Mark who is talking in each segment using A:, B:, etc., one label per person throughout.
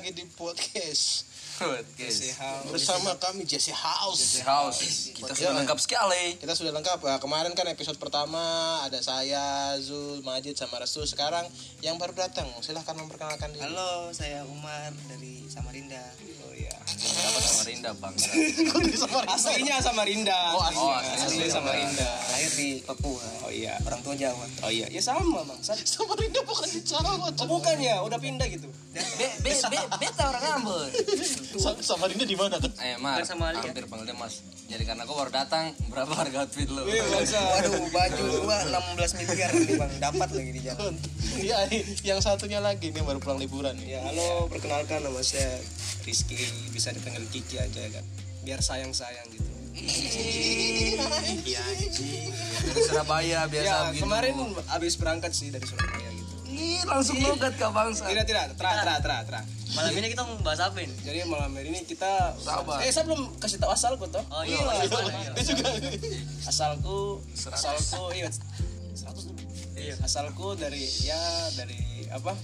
A: lagi di podcast
B: Podcast.
A: bersama kami Jesse House.
B: House. Kita sudah lengkap sekali.
A: Kita sudah lengkap. Nah, kemarin kan episode pertama ada saya, Zul, Majid sama Restu. Sekarang yang baru datang, silahkan memperkenalkan diri.
C: Halo, saya Umar dari Samarinda. Oh iya.
B: Dapat Samarinda bangsa.
C: Aslinya Samarinda.
A: Oh, asli.
B: Oh,
C: Asli
B: asli
C: Samarinda. Lahir di Papua. Oh iya. Orang tua Jawa. Oh iya. Ya sama, Bang. Sa-
A: Samarinda bukan di Jawa.
C: Oh, bukan ya, udah pindah gitu.
B: Be, be, be, beta orang Ambon.
A: Sa- Samarinda di mana kan?
B: Eh, Mar,
C: Sama Ali, ya?
B: hampir panggil dia Mas. Jadi karena kau baru datang, berapa harga outfit lu?
C: Wih, bangsa. Waduh, baju gua 16 miliar nih, Bang. Dapat lagi di jalan.
A: Iya, yang satunya lagi nih baru pulang liburan.
C: Ya, halo, perkenalkan nama saya Rizky, bisa dipanggil Kiki aja kan. Biar sayang-sayang gitu.
A: Iya.
B: Dari Surabaya biasa
C: Ya,
B: begitu.
C: kemarin habis berangkat sih dari Surabaya gitu.
B: Ih, langsung logat ke bangsa.
C: Tidak, tidak, terah, terah, terah, terah.
D: Malam ini kita mau bahas apa ini?
C: Jadi malam hari ini kita
B: Sabar.
C: Eh, saya belum kasih tahu asalku toh.
D: Oh iya, iya.
A: Dia juga
C: Asalku, asalku iya 100 lebih.
D: Iya.
C: Asalku dari ya dari apa?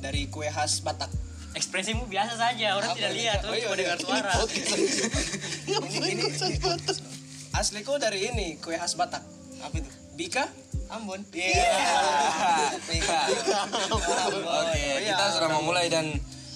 C: Dari kue khas Batak.
D: Ekspresimu biasa saja, orang
C: Apa
D: tidak
C: ini?
D: lihat,
C: Oh,
D: orang
C: iya,
D: cuma
C: iya.
D: dengar suara.
C: ini ini, ini asliku dari ini kue khas Batak. Apa itu? Bika Ambon. Iya. Bika.
B: Oke,
C: Iya.
B: kita sudah mau mulai dan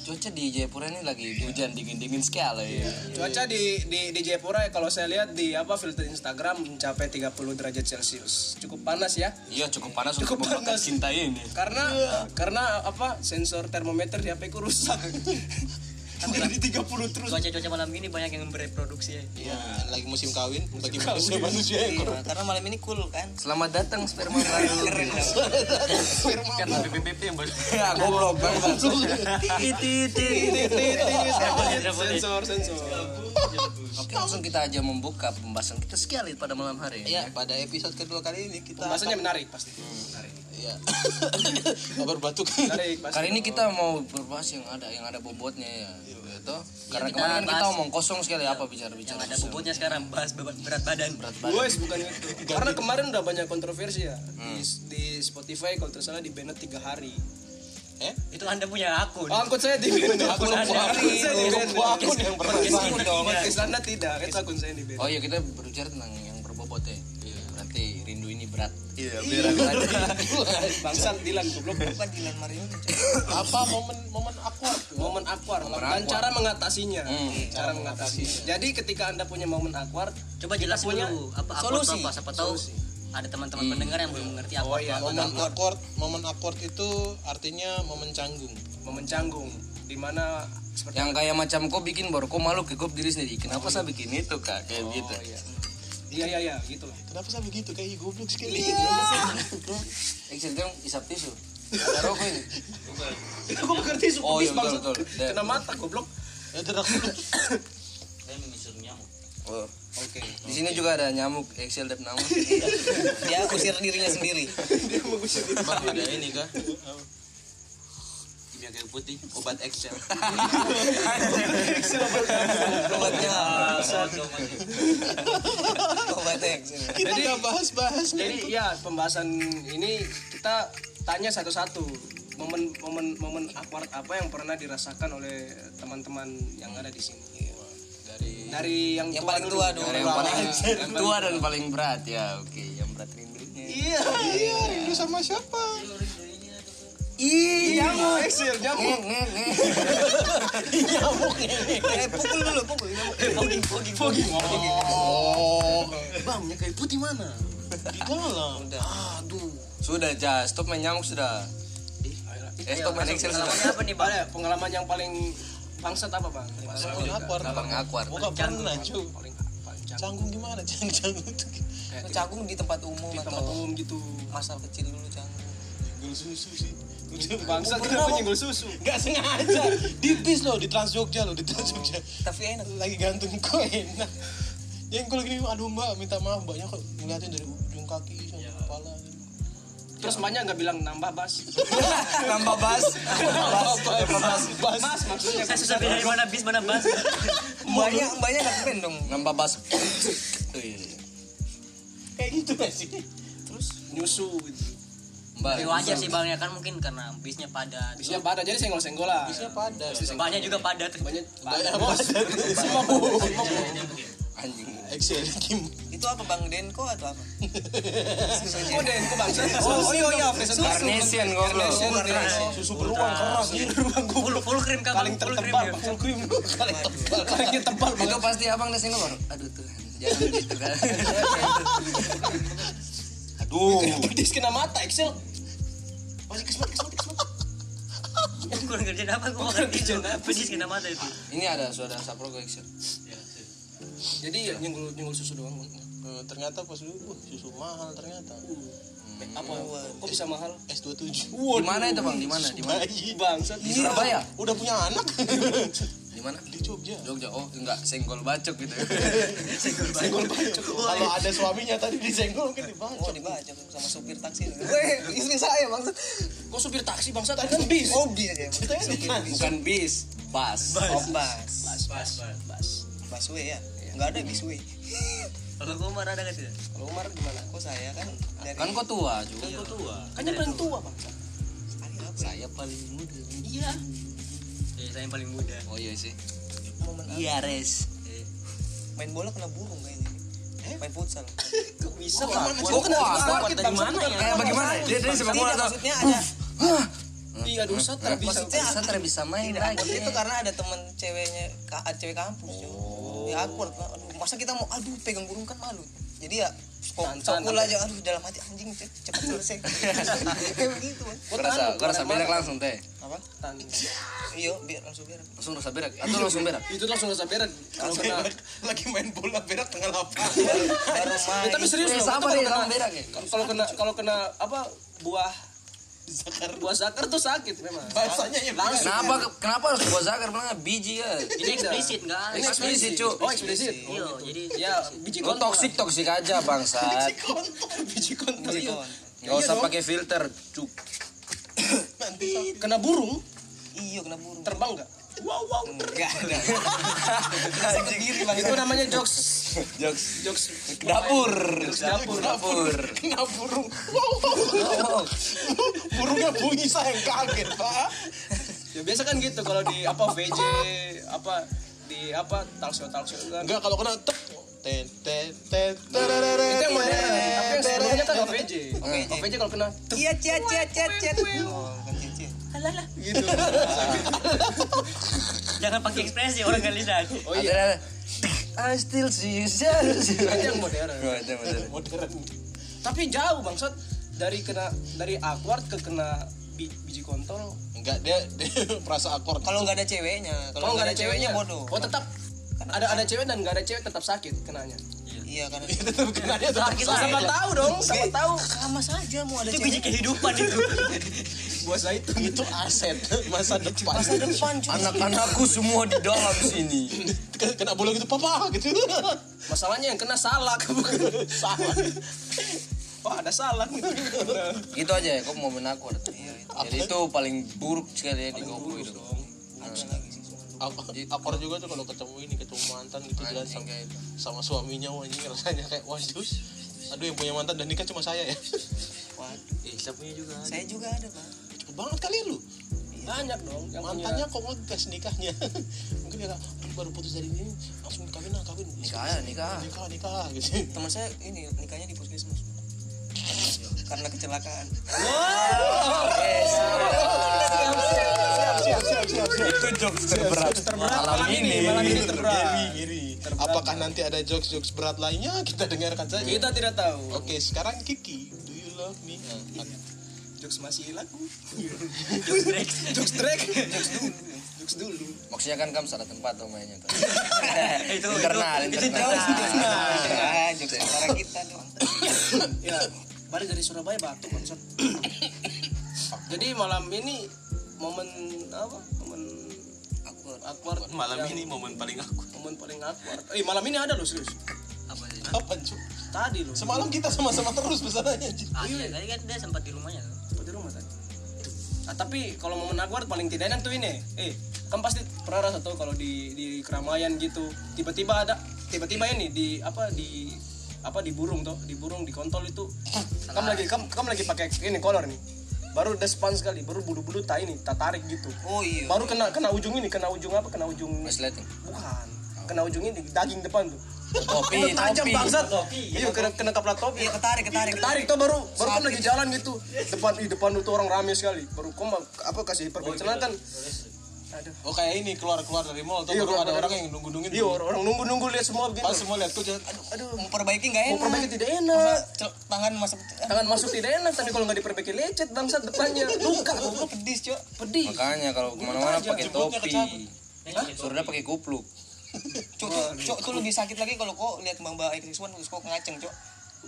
B: cuaca di Jayapura ini lagi hujan dingin-dingin sekali.
C: Cuaca di di di Jayapura ya, kalau saya lihat di apa filter Instagram mencapai 30 derajat Celcius. Cukup panas ya.
B: Iya, cukup panas
C: Cukup
B: untuk
C: panas.
B: cinta ini.
C: Karena karena apa? Sensor termometer di HP ku rusak. Di 30 terus.
D: Cuaca-cuaca malam ini banyak yang bereproduksi ya.
A: Iya, lagi musim kawin bagi manusia manusia yang
C: Iya, karena malam ini cool kan.
B: Selamat datang sperma baru.
D: Kan BPPP yang baru.
B: Ya, goblok banget.
C: Sensor sensor.
B: Oke, langsung kita aja membuka pembahasan kita sekali pada malam hari ini.
A: Iya, pada episode kedua kali ini kita
C: Pembahasannya menarik pasti. Menarik.
A: Iya. Kabar batuk.
B: Kali ini kita mau berbahas yang ada yang ada bobotnya ya. Gitu. Karena
D: kita
B: kemarin kan kita omong kosong sekali apa bicara-bicara.
D: Yang ada bobotnya sekarang bahas beban berat badan.
B: berat badan.
C: Guys, bukan itu. Karena kemarin udah banyak kontroversi ya di, di Spotify kalau tidak salah di banned tiga hari.
A: Eh?
D: Itu Anda punya akun.
C: Oh, akun saya di banned.
A: Akun
C: Akun
A: Anda.
C: saya di banned.
A: Akun akun yang dong.
C: Podcast Anda tidak, itu akun saya di banned.
B: Oh iya kita berbicara tentang yang berbobot ya. Rindu ini berat.
A: Iya,
C: Bangsat Dilan goblok.
E: Bukan Dilan Marion
A: Apa momen momen awkward?
C: Momen awkward
B: Momen
C: dan cara mengatasinya.
B: Hmm,
C: Cara mengatasinya. Jadi ketika Anda punya momen awkward,
D: Coba jelasin
C: punya
D: dulu apa apa
C: solusi.
D: apa siapa tahu ada teman-teman pendengar yang belum mengerti apa.
C: Oh iya,
A: Momen awkward, momen awkward itu artinya momen canggung.
C: momen canggung di mana seperti
B: Yang kayak macam kau bikin baru kau malu ke kau diri sendiri. Kenapa saya bikin itu kak? Kayak gitu.
C: Oh iya. Iya iya iya, gitu lah.
A: Kenapa saya begitu kayak goblok sekali?
B: Excel dong isap tisu. Ada rokok ini.
C: Itu gue mengerti suku
B: Oh, iya, betul, betul.
C: Kena mata goblok.
A: Ada rakun.
B: Oh.
C: Oke.
B: Di sini juga ada nyamuk Excel dan nyamuk.
E: Dia usir dirinya sendiri
C: Dia mau sendiri.
B: Bang ada ini kah? Kimia kayu putih, obat Excel.
E: Obatnya Obatnya
A: Kita nggak bahas-bahas
C: Jadi ya pembahasan ini kita tanya satu-satu momen momen momen awkward apa yang pernah dirasakan oleh teman-teman yang ada di sini.
A: dari
C: Dari yang,
E: Yang
C: tua
E: paling tua dulu
B: Yang paling yang tua dan paling berat ya. Oke, yang berat rindunya.
C: Iya.
A: Iya, rindu sama siapa?
C: Ih, nyamuk Excel, nyamuk.
E: Eh pukul dulu pukul
C: Fogging, fogging, fogging.
A: Oh,
C: Bang, kayu putih mana?
A: di dalam.
C: Aduh.
B: Sudah, ja, stop main nyamuk sudah. Eh, stop main Excel sudah.
D: Apa nih, Bang?
C: Pengalaman yang paling bangsat apa, Bang?
A: Momen awkward.
B: Paling.
A: Gua nggak pernah, cu.
C: Paling paling canggung.
A: Canggung gimana? Canggung canggung tuh.
E: Canggung di tempat umum
C: di tempat
E: atau
C: umum gitu.
E: masa kecil dulu canggung
A: Nyenggol susu sih.
C: Bangsat kenapa nyenggol susu?
A: Gak sengaja. Di bis loh, di Trans Jogja loh, di Trans Jogja.
E: Tapi enak
A: Lagi gantung kok enak. Yang kalau gini, aduh mbak, minta maaf mbaknya kok ngeliatin dari ujung kaki sampai kepala.
C: Terus mbaknya nggak bilang nambah bas.
B: Nambah bas.
A: Bas, bas.
C: Bas maksudnya.
D: Saya susah bedain mana bis mana bas.
E: Mbaknya mbaknya gak keren dong
B: Nambah bas. Wih.
A: Kayak gitu gak sih?
C: Terus nyusu gitu.
B: Mbak.
D: Ya wajar sih bang ya kan mungkin karena bisnya padat.
C: Bisnya pada jadi senggol-senggolan.
A: Bisnya padat.
D: Banyak juga padat.
C: Banyak
A: Banyak
C: bos.
B: Anjing.
A: Excel Kim.
E: Itu apa Bang Denko atau apa?
C: Oh, Den, kok bangsa? Oh, iya iya, presentasi.
B: Carnation goblok.
A: Susu beruang keras.
D: Full full krim kan
C: Paling
D: full krim
C: tertebal,
D: ya.
C: full cream. Paling tebal. Paling tebal
B: Itu pasti abang udah single baru. Aduh tuh, jangan gitu kan.
A: Aduh.
C: Petis kena mata, Excel.
D: Apa gue makan. Pesis kena mata itu.
B: Ini ada saudara sapro gue Excel.
C: Jadi nyenggol nyenggol susu doang.
A: Eh, ternyata pas dulu susu mahal ternyata.
C: Eh, Apa? Kok bisa mahal?
A: S27.
B: Di mana itu bang? Di mana? Di mana?
A: Bayi.
C: Bangsat.
B: Di Surabaya.
A: Udah punya anak.
B: Di mana?
A: Di Jogja.
B: Jogja. Oh enggak senggol bacok gitu.
A: Senggol bacok. Kalau ada suaminya tadi disenggol mungkin dibacok.
E: Oh dibaca tuh sama supir taksi. Weh, istri saya maksud.
C: Kok supir taksi bangsat? Kan bis.
E: Oh bis ya.
A: Ceritanya di mana?
B: Bukan bis, bus.
E: Oh bas.
C: Bas, bas, bas.
E: Busway ya. Enggak ada bisway.
D: Kalau gue marah ada nggak sih?
C: Kalau Umar gimana?
E: Kok saya kan dari
B: Kan kok tua juga.
C: Kan yang paling tua, bangsat.
B: Saya paling muda.
D: Iya. Ya yang paling muda.
B: Oh iya sih.
E: momen?
B: Iya res.
E: main bola kena burung kayaknya. Main futsal.
C: Kok bisa, Pak?
B: kok
C: Kok kena sakit,
D: dari mana ya?
B: Kayak bagaimana? Dia dari sepak bola
E: maksudnya ada
C: Iya, dosa tak bisa.
E: Maksudnya
B: Saya tidak bisa main lagi.
E: itu karena ada temen ceweknya cewek kampus.
B: Oh.
E: Ya awkward lah. Aduh, masa kita mau aduh pegang burung kan malu. Jadi ya cokul aja aduh dalam hati anjing ce- cepat selesai. Kayak begitu. Bang.
B: Kau rasa, kau rasa berak langsung teh.
E: Apa?
C: Tan.
E: Iya, biar langsung biar.
B: Langsung rasa berak atau langsung berak?
C: Itu langsung rasa berat. Kalau kena
A: lagi main bola berak tengah.
E: Baru
C: Eh,
E: main.
C: tapi serius loh.
B: sama berak ya.
C: kalau kena kalau kena apa buah buah zakar tuh sakit memang.
A: Bahasanya ya langsung.
B: Kenapa kenapa harus buat zakar? Mana biji ya?
D: Ini eksplisit enggak?
C: Ini eksplisit,
B: Cuk.
C: Oh, eksplisit.
D: Iya, jadi
C: Ya, biji kontol.
B: toksik toksik aja bangsat.
C: biji kontol.
E: Biji
C: Iya.
E: kon.
B: Gak usah pakai filter, cuk.
A: Nanti
C: Kena burung,
E: Iya kena burung.
C: terbang enggak? Wow, wow.
E: Enggak ada.
C: Itu namanya jokes.
B: Jokes
C: Jokes
B: dapur.
C: dapur.
B: Dapur.
A: kena burung. Wow, wow. Burungnya bunyi saya kaget, Pak.
C: Ya biasa kan gitu kalau di apa VJ apa di apa talkshow talkshow kan.
A: Enggak kalau kena tek tet tet tet
C: Itu yang modern. Tapi yang sebelumnya kan. OVJ.
E: OVJ
C: kalau kena
E: Cia cia cia cia cia. Cia.
C: gitu.
D: jangan pakai ekspresi orang nggak lihat.
C: Oh iya,
B: I still see you.
C: yang modern.
B: Oh, bener.
A: modern.
C: Tapi jauh bangsat dari kena dari awkward ke kena bi- biji kontol.
A: Enggak dia dia merasa akor.
E: Kalau nggak ada ceweknya,
C: Kalau nggak ada ceweknya
E: bodoh.
C: Oh tetap ada ada cewek dan nggak ada cewek tetap sakit kenanya.
E: Iya karena
A: tetap kenanya tetap
D: Sakit.
C: Siapa tahu dong, siapa tahu.
E: sama saja mau ada
D: Itu biji kehidupan itu.
C: Buat saya itu
A: Itu aset masa depan.
E: Masa depan cuy.
B: Anak-anakku semua di dalam sini.
A: kena bola gitu papa gitu.
C: masalahnya yang kena salak bukan salah. Wah ada salak gitu.
B: Gitu aja ya, kok mau menakut. Jadi itu paling buruk sekali ya di Goku itu.
A: Ak- akor juga tuh kalau ketemu ini ketemu mantan gitu jalan sama,
B: itu.
A: sama suaminya anjing rasanya kayak waduh aduh yang punya mantan dan nikah cuma saya ya
E: Waduh,
A: eh saya punya juga
E: saya juga ada pak.
A: Banget kali lu.
C: Banyak dong yang
A: mantannya kok ngegas nikahnya. Mungkin dia "Aduh, baru putus dari ini langsung kawin lah kawin.
B: Nikah ya, nikah.
A: nikah nikah gitu.
E: Teman saya ini nikahnya di puskesmas. Karena kecelakaan.
B: Itu jokes terberat. Malam ini.
C: malam ini terberat.
A: apakah nanti ada jokes jokes berat lainnya? Kita dengarkan saja.
C: Kita tidak tahu.
A: oke sekarang Kiki do you love me? Nah,
C: Jokes masih laku.
D: Jokes break.
C: Jokes drag. Jokes dulu. Jokes dulu.
B: Maksudnya kan kamu salah tempat tuh mainnya tuh.
D: Itu
B: internal,
D: itu,
B: internal.
E: Jokes antara kita dong.
C: Ya, balik dari Surabaya batuk bangsat. Jadi malam ini momen apa? Momen
E: Awkward.
C: awkward.
A: malam
C: yang-
A: ini momen paling aku
C: momen paling awkward. Eh, malam ini ada loh serius.
D: apa sih?
A: kapan cu
C: Tadi loh.
A: semalam kita sama-sama terus pesanannya.
D: Ah, iya, tadi kan dia sempat di rumahnya. tuh.
C: Nah, tapi kalau momen awkward paling tidak tuh ini. Eh, kan pasti pernah rasa tuh kalau di di keramaian gitu, tiba-tiba ada tiba-tiba ini di apa di apa di burung tuh di burung di kontol itu. Kamu lagi kamu, kamu lagi pakai ini kolor nih. Baru despan sekali baru bulu-bulu tak ini tak tarik gitu.
E: Oh iya.
C: baru kena kena ujung ini kena ujung apa kena ujung bukan kena ujung ini daging depan tuh
B: Topi,
C: tajam
B: topi.
C: bangsat. Iya kena kena kaplat topi.
E: Iya ketarik ketarik.
C: tarik tuh baru baru kamu lagi jalan gitu. Depan di depan itu orang rame sekali. Baru kamu apa kasih perbincangan aduh.
A: Oh kayak ini keluar keluar dari mall tuh
C: Iya,
A: baru ada orang yang nunggu nungguin.
C: iya orang nunggu nunggu lihat semua
A: Pas
C: begitu
A: semua lihat tuh jangan aduh
C: aduh
E: Mau perbaiki nggak enak.
C: mau perbaiki tidak enak.
E: Cel- tangan masuk
C: tangan masuk tidak enak tapi kalau nggak diperbaiki lecet bangsat depannya. Luka.
E: Goblok pedis, Cok.
C: pedih
B: Makanya kalau ke mana-mana pakai
A: jemputnya
B: topi. Suruhnya pakai kupluk.
E: Cok, cok, cok, itu lebih sakit lagi kalau kok lihat Bang Mbak X1 terus kok ngaceng, Cok.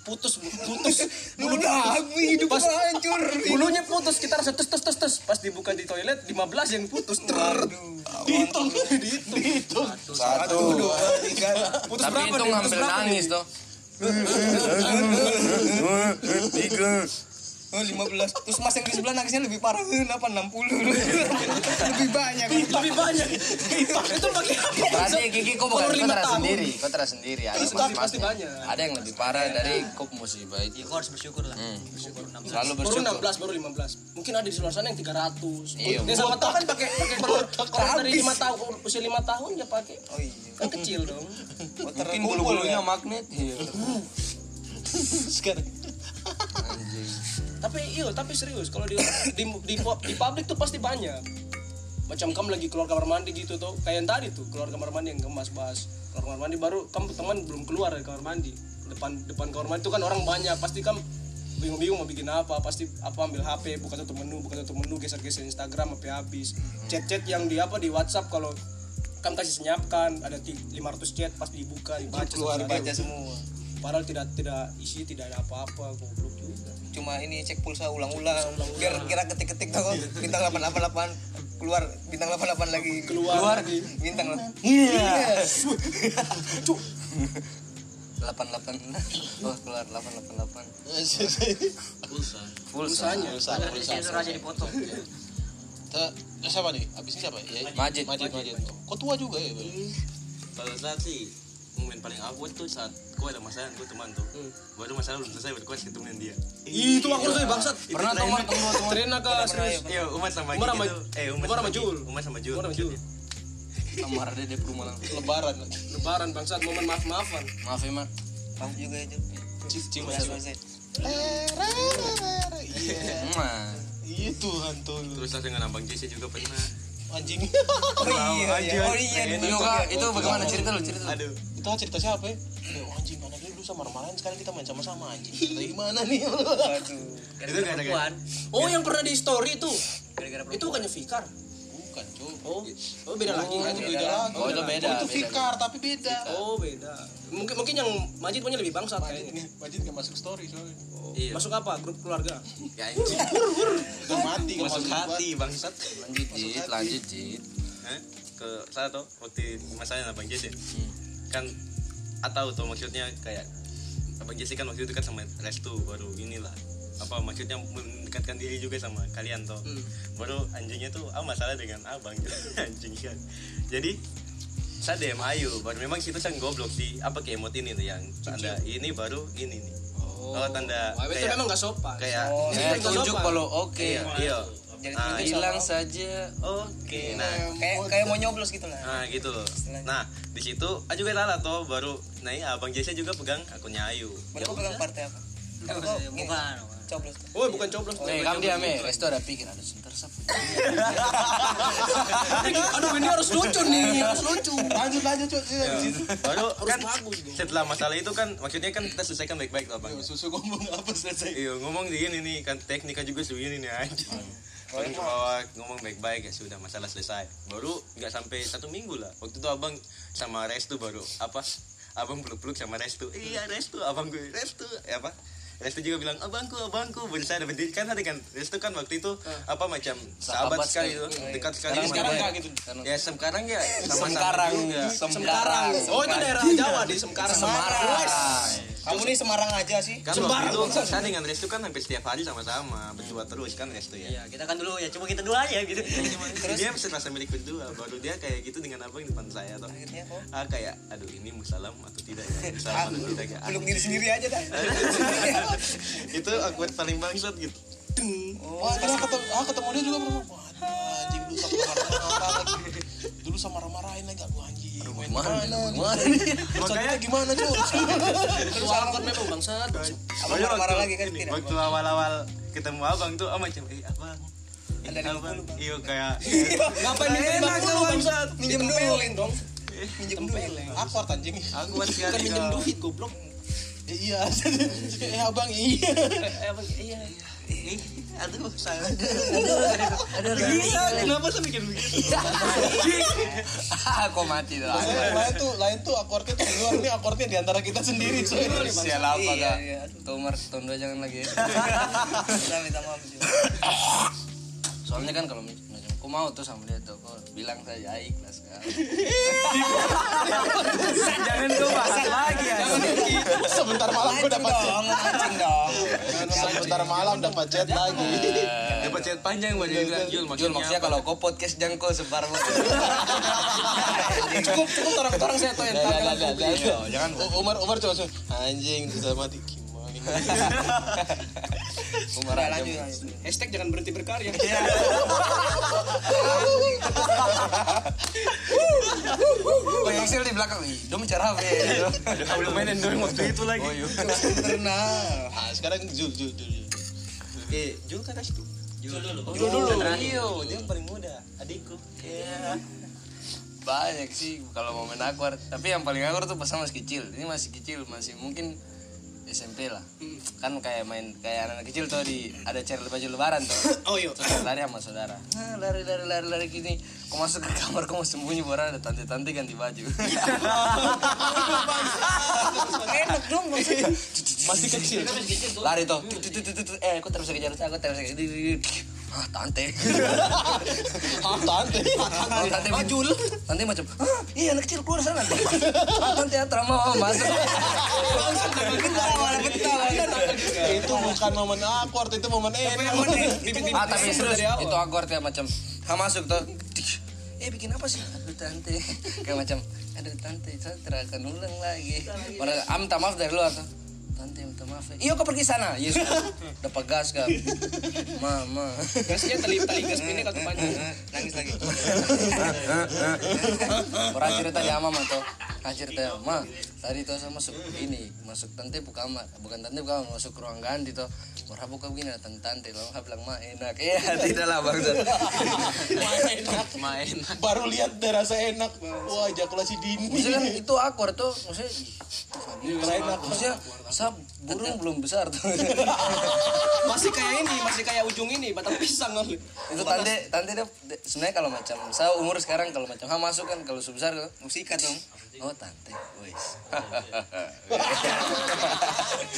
C: putus putus
E: Lu udah hidup
C: Pas-
E: hancur.
C: bulunya putus kita rasa tes tes tes tes pas dibuka di toilet 15 yang putus ter dihitung dihitung
B: Satu.
C: dua tiga putus
B: Tapi
C: berapa nih? Putus
B: ngambil
C: berapa
B: nangis
C: nih?
B: tuh. Tiga.
E: Oh, 15. Terus Mas yang di sebelah nangisnya lebih parah. Eh, Kenapa 60? lebih banyak.
C: lebih banyak itu pakai apa
B: Berarti Kiki kok bukan
C: tahun.
B: sendiri, kau teras sendiri. Ada
C: Pasti-
B: mas
C: pasti
B: masnya.
C: banyak.
B: Ada yang lebih parah dari kok musibah itu.
D: Ya, kau harus bersyukur lah. Bersyukur 16.
B: Selalu
C: baru
B: bersyukur.
C: 16 baru 15 mungkin ada di luar sana yang 300
B: Iya.
C: dia sama tau kan pakai pakai kolor dari 5 tahun usia 5 tahun ya pakai
E: Oh iya.
C: kan kecil dong
B: Mungkin bulu-bulunya magnet. Iya.
A: sekarang.
C: Tapi iya tapi serius kalau di di, di di publik tuh pasti banyak. Macam kamu lagi keluar kamar mandi gitu tuh kayak yang tadi tuh keluar kamar mandi yang kemas bahas keluar kamar mandi baru kamu teman belum keluar dari kamar mandi. Depan depan kamar mandi itu kan orang banyak pasti kamu bingung-bingung mau bikin apa pasti apa ambil HP buka tutup menu buka tutup menu geser-geser Instagram sampai habis. Chat-chat yang di apa di WhatsApp kalau kamu kasih senyapkan ada ti- 500 chat pas dibuka dibaca
A: Keluar,
C: satu-satu.
E: Baca semua.
C: Padahal tidak tidak isi tidak ada apa-apa goblok juga
E: Cuma ini cek pulsa ulang-ulang. Biar kira ketik-ketik tuh bintang 888 keluar bintang 88 lagi
C: keluar,
E: bintang lah.
B: Iya.
C: Cuk.
B: 88. Oh, keluar 888.
D: Pulsa.
B: Pulsanya.
A: Pulsa,
D: Ada
A: pulsa.
D: aja dipotong.
A: Te- eh, siapa nih? Abis ini siapa? Ya,
B: Majid.
A: Majid, Majid. Kok tua juga ya?
F: Kalau saat sih momen paling awkward tuh saat kau ada masalah dengan kau teman tuh baru masalah belum selesai harus ketemuin dia
C: itu aku tuh bangsat
B: Pernah tuh Mar, tunggu tunggu.
C: Trena ke serius
F: iya umat sama
C: Umar
F: Gigi
C: sama-
F: eh umat
C: Umar sama. Jul.
F: umat sama Jul
C: Umar sama Jul.
B: Kamar ada di rumah langsung.
A: Lebaran.
C: lebaran bangsat momen maaf maafan
B: Maaf ya, Mar.
E: Maaf juga itu.
A: Cici
E: Udah selesai.
A: Iya.
B: Mwah.
A: Iya Tuhan tuh.
F: terus aku dengan abang Jesse juga pernah
A: Anjing.
E: Oh iya, iya. Oh iya.
B: Itu Kak, itu bagaimana cerita lu? Cerita
F: aduh
A: Itu cerita siapa ya? Oh, anjing anak dia dulu sama marah-marahin sekarang kita main sama-sama anjing. Cerita gimana nih?
E: Waduh.
F: itu
D: Perempuan.
C: oh yang pernah di story itu
D: Gara-gara
C: itu bukannya Fikar
A: Bukan, cuy.
C: oh oh beda lagi
A: Oh, itu beda lagi.
B: Oh, itu beda,
A: itu
B: beda.
A: Fikar tapi beda.
C: oh beda mungkin mungkin yang Majid punya lebih bangsat kayaknya.
A: Majid gak masuk story soalnya.
C: Oh,
F: Iya.
C: masuk apa? Grup keluarga?
F: Ya anjing
A: Udah mati kalau
F: masuk
A: masuk
F: hati bangsat.
B: Lanjut, Jit. Lanjut.
F: Hah? ke saya tuh waktu masalahnya abang Jesse. Kan atau tuh maksudnya kayak abang Jesse kan waktu itu kan sama Restu baru inilah. Apa maksudnya mendekatkan diri juga sama kalian tuh. Baru anjingnya tuh ah masalah dengan abang. Anjing kan. Jadi saya DM Ayu baru memang situ saya goblok sih apa kayak emot ini tuh yang tanda ini baru ini nih oh, tanda
C: Wah, itu
F: kayak
C: memang gak sopan
F: kayak
E: Oh,
B: Ya,
C: Itu
B: tunjuk
C: sopan.
B: kalau oke.
F: iya iya
E: Jadi
F: Ah,
E: tunjuk
B: Bilang
E: sama-
B: saja
F: oke nah
E: kayak kayak mau nyoblos gitu lah.
F: Nah gitu loh. Nah di situ ah juga salah toh baru nah iya abang Jesse juga pegang akunnya Ayu.
E: Baru kau pegang partai apa? Gini,
D: Bukan.
E: Coblos.
C: oh bukan coblos
B: Eh, kamu diam ya. Resto ada pikir ada sebentar sap.
C: aduh ini harus lucu nih harus lucu
A: Lanjut lanjut cuy.
F: Ya. Baru kan setelah masalah itu kan maksudnya kan kita selesaikan baik-baik loh bang.
A: Susu ngomong apa selesai?
F: Iya ngomong di ini nih kan teknika juga segini nih anjing. Bawah ngomong baik-baik ya sudah masalah selesai. Baru nggak sampai satu minggu lah. Waktu itu abang sama Restu baru apa? Abang peluk-peluk sama Restu. Iya Restu, abang gue Restu. Ya apa? Restu juga bilang abangku abangku. Berusaha dapat diri kan tadi kan Restu kan waktu itu apa macam sahabat,
B: Sahabat
F: sekali
B: sekali.
F: tuh dekat sekali sama
A: sekarang
F: dia.
A: enggak gitu.
F: ya sekarang ya sama-sama
B: Semkarang.
F: juga.
C: Semkarang oh itu daerah Jawa di Semkarang
B: Semarang.
E: Kamu nih Semarang aja sih.
F: kan waktu itu saya dengan Restu kan hampir setiap hari sama-sama berdua terus kan Restu ya.
D: Iya, kita kan dulu ya, cuma kita dua aja gitu.
F: Terus? dia serasa milik berdua baru dia kayak gitu dengan abang di depan saya tuh.
E: Akhirnya kok
F: ah kayak aduh ini musalam atau tidak ya? Musalam atau tidak ya?
E: Peluk diri sendiri aja dah.
F: itu awkward paling bangsat gitu
A: Wah, terus ketemu, ah, ketemu dia juga bro. Anjing dulu sama marah-marah lagi. Dulu sama marah-marahin lagi aku anjing. Main
B: Mana?
A: mana? Makanya gimana cuy?
C: Terus angkot memang bangsat.
E: Abang marah-marah lagi kan tidak.
F: waktu awal-awal ketemu abang tuh oh macam eh abang
E: Ada
F: abang
E: 50,
F: iya kayak
C: Ngapain minta
E: Enak,
C: 50
E: kawan.
C: bangsat?
E: Minjem duit.
C: Dong.
E: Minjem
C: Tempelin.
A: Awkward anjing.
F: awkward sekali
C: Kan minjem duit goblok.
A: Eh, Iya. Eh abang iya.
C: Eh, apa iya.
F: Eh, aduh salah
B: Ada
C: Kenapa sih bikin begitu?
B: Aku mati tuh.
A: Lain tuh, lain tuh awkwardnya tuh di luar ini awkwardnya di antara kita sendiri. soalnya.
B: Sial apa
E: Iya,
B: kak?
E: iya.
B: Tomar, Tondo jangan lagi ya.
E: Kita minta maaf.
B: Soalnya kan kalau macam aku mau tuh sama dia tuh, kok bilang saja ikhlas kan.
C: Jangan kau bahas lagi ya.
A: Sebentar malam gue dapat chat.
E: dong, mancing dong.
A: Sebentar malam dapat chat lagi.
F: dapat chat panjang buat dia bilang Jul
B: Jul
F: maksudnya
B: maksudnya
F: apa?"
B: kalau kau podcast jangkau sebar
C: Cukup cukup orang-orang saya tahu yang
B: jangan.
A: Umar, Umar cuma cuma, anjing sudah mati
E: Udah,
B: aja.
E: lanjut, lanjut.
C: Hashtag jangan berhenti berkarya.
B: Oh, yang di belakang. Ih, bicara apa ya?
F: Udah mainin dong waktu itu lagi
B: Oh, iya.
E: Pernah.
A: Ah, sekarang Jul, Jul, Jul. Jul.
F: eh Jul kan Restu
D: Jul dulu.
F: Jul dulu iya dia yang paling muda adikku iya
B: Banyak sih kalau momen awkward. Tapi yang paling awkward tuh pas masih kecil. Ini masih kecil, masih mungkin SMP lah. Kan kayak main kayak anak kecil tuh di ada cari baju lebaran tuh.
C: Oh iya.
B: Terus lari sama saudara. Nah, lari lari lari lari gini. Kau masuk ke kamar, kau mau sembunyi baru ada tante-tante ganti baju.
E: Enak dong maksudnya.
A: Masih kecil.
B: lari tuh. Eh, aku terus kejar aku terus kejar. Ah, tante.
A: Ah, tante.
B: Oh, tante majul. Tante macam, ah, iya anak kecil keluar sana. Tante Atra mau masuk.
E: Ketawa, ketawa.
A: Itu bukan momen awkward, itu momen enak.
B: Ah, tapi serius itu awkward ya macam, ha masuk tuh. Eh bikin apa sih? Aduh tante, kayak macam, aduh tante, saya akan ulang lagi. Am minta maaf dari luar tuh. Tante minta maaf. ya. Iya kau pergi sana. Yes. Dapat gas kan. Mama.
C: Gasnya tali tali gas ini kata panjang.
E: Nangis lagi.
B: Orang cerita di mama tuh. Ah cerita ma tadi tuh saya masuk ini masuk tante buka kamar bukan tante buka kamar masuk ke ruang ganti tuh Murah buka begini datang tante lalu saya bilang ma enak iya tidak lah bang
A: enak.
F: main
A: Baru lihat udah rasa enak. Wah, ejakulasi dini.
B: maksudnya kan itu awkward tuh maksudnya
A: enak.
B: maksudnya saya burung belum besar tuh
C: Masih kayak ini, masih kayak ujung ini, batang pisang kali.
B: itu tante tante dia dia- sebenarnya kalau macam saya umur sekarang kalau macam ha masuk kan kalau sebesar tuh
E: Musika dong.
B: Oh tante wes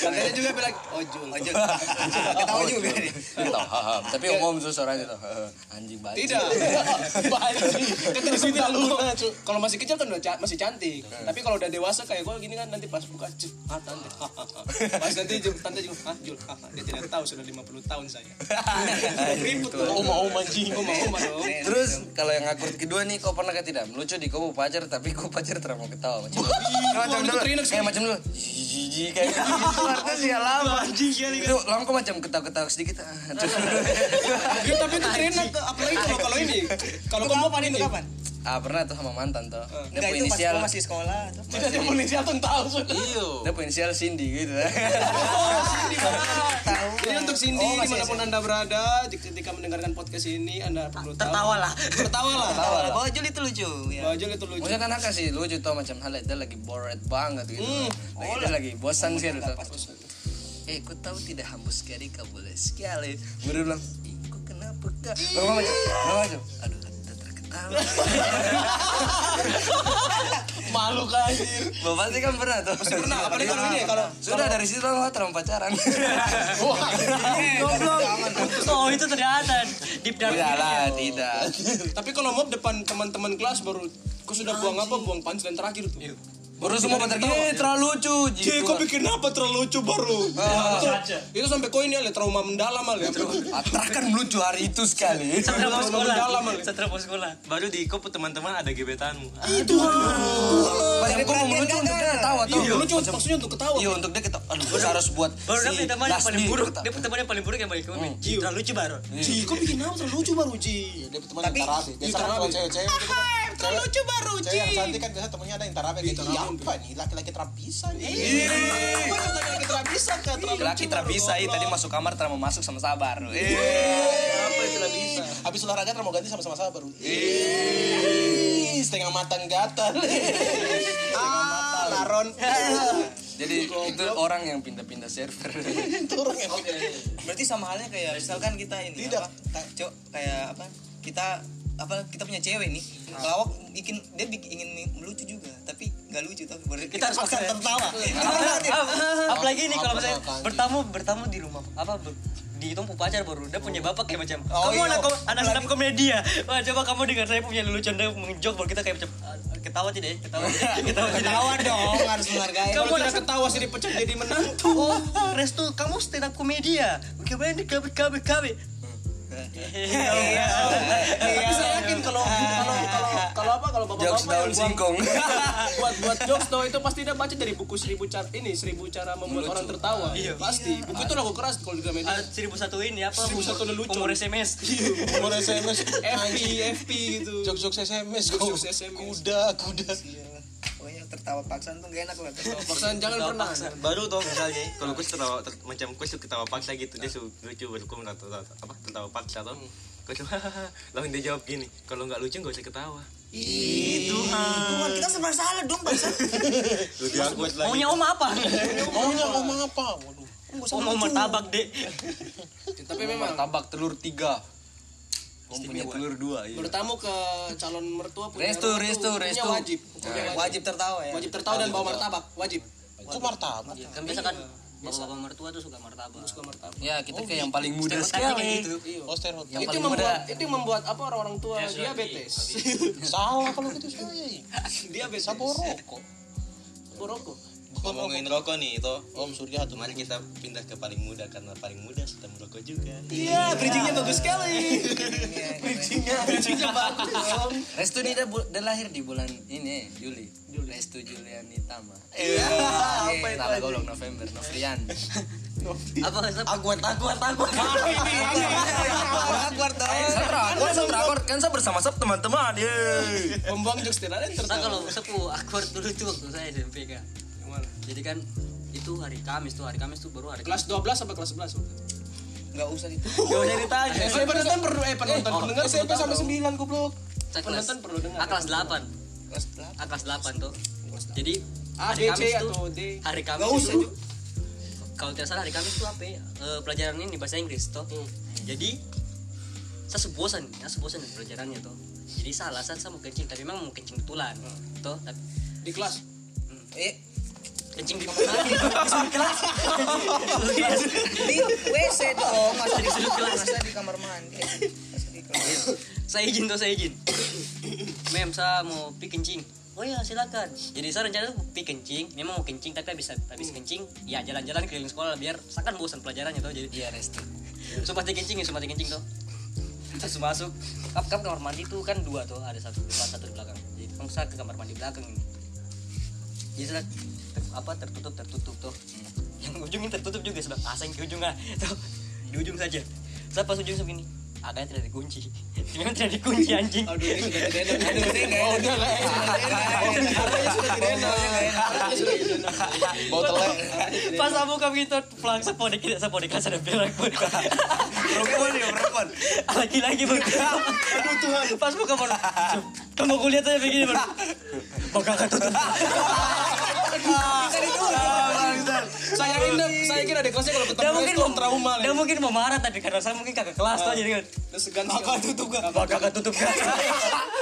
C: Tantenya juga bilang, oh Jul.
E: Lanjut. Ketawa juga dia.
B: Tahu, haha. tapi umum tuh suaranya tuh anjing banget
C: Tidak.
A: Banci.
C: Kan terus kita luna. Kalau masih kecil kan udah masih cantik. Tapi kalau udah dewasa kayak gue gini kan nanti pas buka cek, ah tante. Pas nanti tante juga, ah Jul, ha, ha. dia tidak tahu sudah 50 tahun saya. Ribut tuh.
A: Oma-oma anjing.
C: Oma oma dong.
B: Terus kalau yang awkward kedua nih kau pernah gak tidak melucu di kau mau pacar tapi kau pacar terus mau ketawa macam macam
C: itu
B: dulu
C: terinak sih.
B: kayak macam dulu. Jiji kayak gitu. Artinya sih lama. Itu lama kau macam ketawa ketawa sedikit? Ah,
C: Ya, tapi itu enak apalagi kalau kalau ini. Kalau kamu ini?
E: Kapan?
B: Ah pernah tuh sama mantan tuh dia
E: Enggak
B: punya
E: pas
B: inisial
E: masih sekolah tuh.
A: Tidak ada inisial tuh tahu sudah.
F: iyo
B: dia punya inisial Cindy gitu
C: Tahu. Jadi untuk Cindy
E: Oh, masih
C: di mana pun anda berada, jika- ketika mendengarkan podcast ini anda perlu tahu.
D: Tertawalah.
C: Tertawalah.
B: Tawa lah.
E: Bawa Jul itu lucu. Ya.
C: Baju itu lucu.
B: Maksudnya kan aku sih lucu tuh macam hal itu lagi bored banget gitu. Lagi dia lagi bosan sih tuh. Eh, ku tahu tidak hambus sekali kau boleh sekali. Baru bilang, ih, kok kenapa kak? Baru macam, macam, aduh.
A: Malu kan.
B: Bapak sih kan pernah tuh.
C: Pasti pernah, apalagi kalau ini, kalau-
B: sudah dari situ lah terang pacaran.
A: Wah,
D: Goblok. Oh itu ternyata deep dark.
B: Tidak lah, tidak.
C: Tapi kalau mau depan teman-teman kelas baru kau sudah buang apa? Buang punchline terakhir tuh.
B: Baru semua pada eh terlalu lucu.
C: Ji,
B: Gitu.
C: kau bikin apa terlalu lucu baru? itu, itu sampai kau ini ale trauma mendalam ale.
B: Atra kan lucu hari itu sekali.
D: Setelah mau sekolah.
C: Mendalam.
D: Setelah mau sekolah.
F: baru di kau teman-teman ada gebetanmu
C: Itu.
B: Banyak kok mau lucu untuk dia ketawa tuh.
C: Iya, lucu maksudnya untuk ketawa.
B: Iya untuk dia ketawa. Aduh, kita harus buat
D: Baru
B: si
D: dia teman yang paling buruk. Dia teman yang paling buruk yang paling komen. Ji, terlalu lucu baru.
C: Ji, kau bikin apa terlalu lucu baru Ji?
A: dia teman yang biasa kan kalau cewek-cewek gitu kan lucu baru cewek yang cantik kan biasa temennya ada yang tarabe gitu. Iya. Apa nih laki-laki terabisa nih.
C: Apa laki-laki terabisa kan? Terlalu
B: Laki terabisa i tadi masuk kamar terus mau masuk sama sabar. Eh.
C: apa itu terabisa?
A: habis olahraga terus mau ganti sama-sama sabar Ih, setengah matang gatal. Ah laron
B: Jadi itu orang yang pindah-pindah server.
A: itu orang yang
E: Berarti sama halnya kayak misalkan kita ini
A: Tidak.
E: apa? co- kayak apa? Kita apa kita punya cewek nih ngelawak bikin dia bikin ingin melucu juga tapi nggak lucu tapi baru
D: Kita harus
E: paksa tertawa.
D: Apalagi- apalagi ini kalau misalnya
A: Apa,
D: bertamu bertamu di rumah apa be- di itu pacar baru dia punya bapak kayak macam.
E: Oh,
D: kamu
E: iya.
D: anak anak stand up komedi ya wah coba kamu dengar saya punya lelucon dia menjok baru kita kayak macam "Ah, ketawa tidak ya? Ketawa tidak ketawa tidak
E: ketawa dong harus menghargai.
C: Kalau
D: Kamu anak-
C: ketawa sih dipecat jadi menantu.
D: oh restu kamu stand up komedi ya gimana di kabe kabe kabe
C: Tapi saya yakin kalau kalau kalau kalau apa kalau
B: Jokes
C: bapak-bapak
B: daun
C: yang
B: singkong.
C: buat buat jokes tuh itu pasti dia baca dari buku seribu cara ini seribu cara membuat orang tertawa. Iya pasti. Buku itu lagu keras kalau di Gramedia.
D: Ah, seribu satu ini apa
C: Seribu satu lelucon.
D: umur SMS
A: umur SMS
C: FP FP gitu.
A: jok-jok SMS
C: Jokes-jokes SMS.
A: kuda kuda
E: tertawa paksaan tuh gak enak lah tertawa
C: Paksaan jangan pernah.
F: baru tuh misalnya kalau kau tertawa ter- macam kau suka ketawa paksa gitu dia suka lucu kau atau apa tertawa paksa tuh kau cuma lalu dia jawab gini kalau nggak lucu nggak usah ketawa.
E: Itu Tuhan. Kita serba salah dong bangsa
F: lebih awkward lagi.
D: maunya om apa?
A: Maunya ngomong apa? Waduh.
D: Om mau martabak dek.
C: Tapi memang
B: Tabak telur tiga. Om punya telur dua. Iya.
C: bertamu ke calon mertua punya
B: Restu, restu, restu.
C: wajib. Wajib.
E: wajib tertawa ya
C: Wajib tertawa dan bawa martabak, wajib.
A: kok martabak
D: kan biasa kan bapak-bapak mertua tuh suka martabak
C: Suka martabak.
B: Ya kita kayak yang paling muda sekali.
D: gitu.
A: oh stereotip
B: Yang
C: itu
B: paling
C: yang membuat
B: muda.
C: itu yang membuat apa orang-orang tua diabetes.
A: salah kalau gitu saya
C: diabetes.
A: sabor rokok
C: Boroko.
F: Ngomongin rokok nih itu
A: om surya tuh
F: mari kita pindah ke paling muda karena paling muda sudah merokok juga
C: Iya, bridgingnya bagus sekali. Bridgingnya bagus.
B: Restu ini dia lahir di bulan ini Juli. Restu Juliani Tama.
C: Iya,
B: apa itu? Salah golong November, Novrian.
D: apa
E: akuat akuat akuat akuat
B: Saya terakor, saya terakor. Kan saya bersama sab teman-teman. Yeay.
C: Pembuang jokes tidak ada yang
D: Nah
C: tertawa.
D: kalau sepu awkward dulu tuh waktu saya SMP kan. Jadi kan itu hari Kamis tuh hari Kamis tuh baru hari
C: Kelas 12 sampai kelas 11.
E: nggak usah itu
D: Gak usah ditanya.
C: Eh, penonton perlu eh penonton pendengar
A: SMP
C: perlu
A: sampai
C: tahu.
A: sembilan goblok
D: Saya kelas
C: Penonton perlu dengar.
D: A kelas 8.
E: kelas berapa
D: A kelas 8 tuh. Jadi
C: A,
D: hari
C: B, C
D: Kamis tuh
C: atau D.
D: hari Kamis
E: nggak usah
D: itu kalau tidak salah hari Kamis tuh apa ya? Eh, pelajaran ini bahasa Inggris toh. Jadi saya sebosan, ya sebosan di pelajarannya tuh. Jadi saya alasan saya mau kencing, tapi memang mau kencing betulan. Toh, tapi
C: Di kelas.
E: eh
D: kencing di kamar mandi. Disuruh kelas.
E: di WC dong masa di masa di kamar mandi. Di kelas
D: saya izin tuh saya izin. Mem saya mau pi kencing. Oh ya silakan. Jadi saya rencana tuh pi kencing. Memang mau kencing tapi habis habis kencing ya jalan-jalan keliling sekolah biar saya kan bosan pelajarannya tuh jadi
B: Iya Restu.
D: sumpah di kencing ya sumpah di kencing tuh terus masuk. Kap kap kamar mandi tuh kan dua tuh ada satu di depan satu di belakang. Jadi saya ke kamar mandi belakang ini. Jadi saya ter- apa tertutup tertutup tuh yang ujungnya tertutup juga sebab asing ke ujungnya tuh di ujung saja saya pas ujung segini agaknya tidak dikunci memang tidak dikunci anjing
C: Aduh, ini sudah tidak enak.
E: aduh ini nggak
C: Oh,
E: enak
C: udah lah. Arahnya sudah tidak enak. Arahnya sudah tidak enak.
A: botolnya
D: pas aku buka begitu pulang sepon dikit sepon di kelas ada bilang pun
B: Perempuan ya perempuan.
D: lagi-lagi bang aduh Tuhan pas buka pun kamu kulihat aja begini bang bakal ketutup
C: Saya kira saya kira di kelasnya kalau ketemu
D: mungkin
C: itu
D: mau
C: trauma
D: dia mungkin mau marah tapi karena saya mungkin kakak kelas tuh jadi kan
C: Terus segan bakal tutup kan.
D: bakal ketutup kan